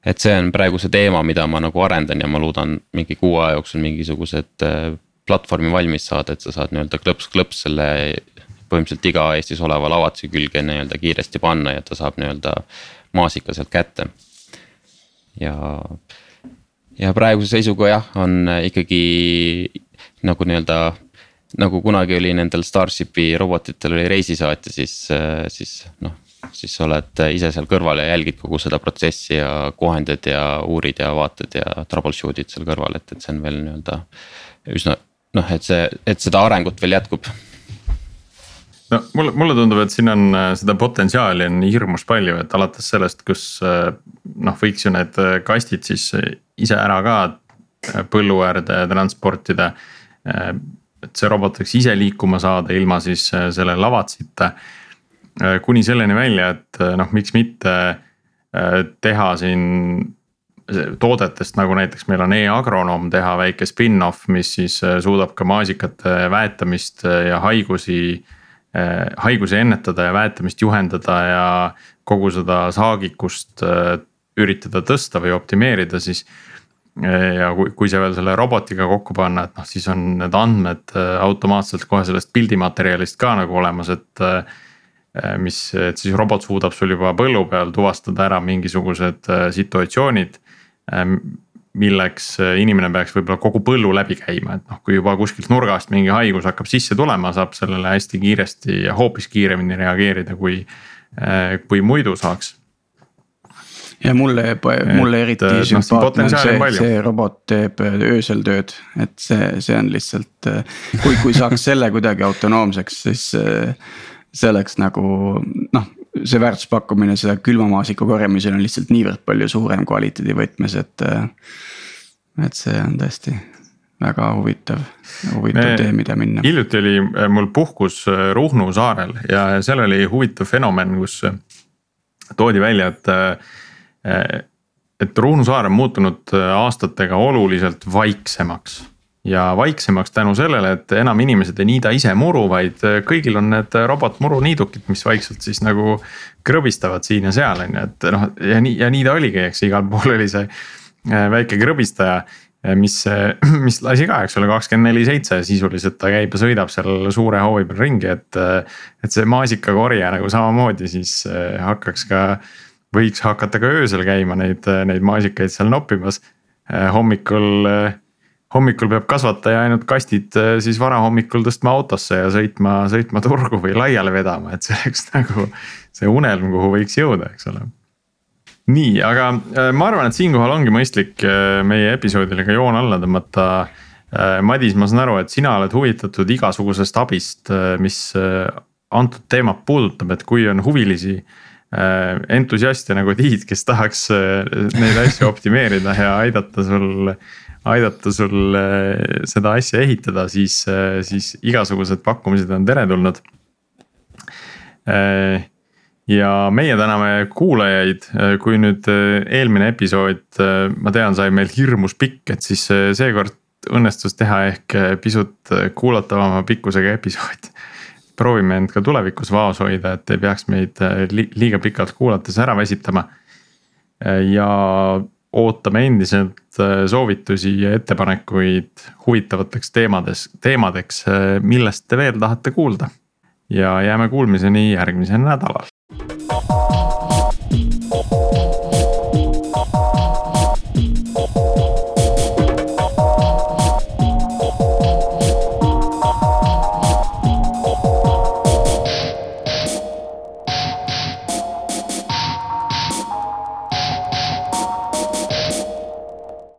et see on praegu see teema, mida ma nagu arendan ja ma loodan mingi kuu aja jooksul mingisugused äh, platvormi valmis saada, et sa saad nii-öelda klõps-klõps selle. põhimõtteliselt iga Eestis oleva lavatsi külge nii-öelda kiiresti panna ja ta saab nii-öelda maasika sealt kätte ja, ja praeguse seisuga jah, on ikkagi nagu nii-öelda nagu kunagi oli nendel Starshipi robotitel oli reisisaatja, siis, siis noh. siis sa oled ise seal kõrval ja jälgid kogu seda protsessi ja kohendad ja uurid ja vaatad ja troubleshoot'id seal kõrval, et, et see on veel nii-öelda üsna noh, et see, et seda arengut veel jätkub no mulle, mulle tundub, et siin on äh, seda potentsiaali on hirmus palju, et alates sellest, kus äh, noh, võiks ju need äh, kastid siis ise ära ka põllu äärde transportida. et see robot võiks ise liikuma saada ilma siis selle lavatsita. kuni selleni välja, et noh, miks mitte teha siin toodetest, nagu näiteks meil on e-agronoom teha väike spin-off, mis siis suudab ka maasikate väetamist ja haigusi haigusi ennetada ja väetamist juhendada ja kogu seda saagikust äh, üritada tõsta või optimeerida, siis. Äh, ja kui, kui see veel selle robotiga kokku panna, et noh, siis on need andmed automaatselt kohe sellest pildimaterjalist ka nagu olemas, et. mis, et siis robot suudab sul juba põllu peal tuvastada ära mingisugused situatsioonid milleks äh, inimene peaks võib-olla kogu põllu läbi käima, et noh, kui juba kuskilt nurgast mingi haigus hakkab sisse tulema, saab sellele hästi kiiresti ja hoopis kiiremini reageerida, kui, äh, kui muidu saaks. Ja mulle, mulle eriti et, äh, noh, sümpaatne no, on see, see robot teeb öösel tööd, et see, see on lihtsalt, kui, kui saaks selle kuidagi autonoomseks, siis see oleks nagu noh see väärtuspakkumine seda külmamaasiku korjamisel on lihtsalt niivõrd palju suurem kvaliteedi võtmes, et. et see on tõesti väga huvitav, huvitav tee, mida minna. hiljuti oli äh, mul puhkus äh, Ruhnu saarel ja seal oli huvitav fenomen, kus äh, toodi välja, et. et Ruhnu saar on muutunud äh, aastatega oluliselt vaiksemaks. Ja vaiksemaks tänu sellele, et enam inimesed ei niida ise muru, vaid äh, kõigil on need robotmuruniidukid, mis vaikselt siis nagu. krõbistavad siin ja seal on ju, et noh ja nii ja nii ta oligi, eks igal pool oli see äh, väike krõbistaja mis, mis lasi ka, eks ole, kakskümmend neli seitse sisuliselt ta käib ja sõidab seal suure hoovi peal ringi, et. et see maasikakorje nagu samamoodi siis hakkaks ka, võiks hakata ka öösel käima neid, neid maasikaid seal noppimas. hommikul, hommikul peab kasvataja ainult kastid eh, siis varahommikul tõstma autosse ja sõitma, sõitma turgu või laiali vedama, et see oleks nagu see unelm, kuhu võiks jõuda, eks ole nii, aga äh, ma arvan, et siinkohal ongi mõistlik äh, meie episoodile ka joon alla tõmmata. Äh, Madis, ma saan aru, et sina oled huvitatud igasugusest abist, mis antud teemat puudutab, et kui on huvilisi. entusiaste nagu Tiit, kes tahaks neid asju optimeerida ja aidata sul, aidata sul seda asja ehitada, siis, siis igasugused pakkumised on teretulnud ja meie täname kuulajaid, kui nüüd eelmine episood, ma tean, sai meil hirmus pikk, et siis seekord õnnestus teha ehk pisut kuulatavama pikkusega episood. proovime end ka tulevikus vaos hoida, et ei peaks meid li liiga pikalt kuulates ära väsitama. ja ootame endiselt soovitusi ja ettepanekuid huvitavateks teemades, teemadeks, millest te veel tahate kuulda. ja jääme kuulmiseni järgmisel nädalal.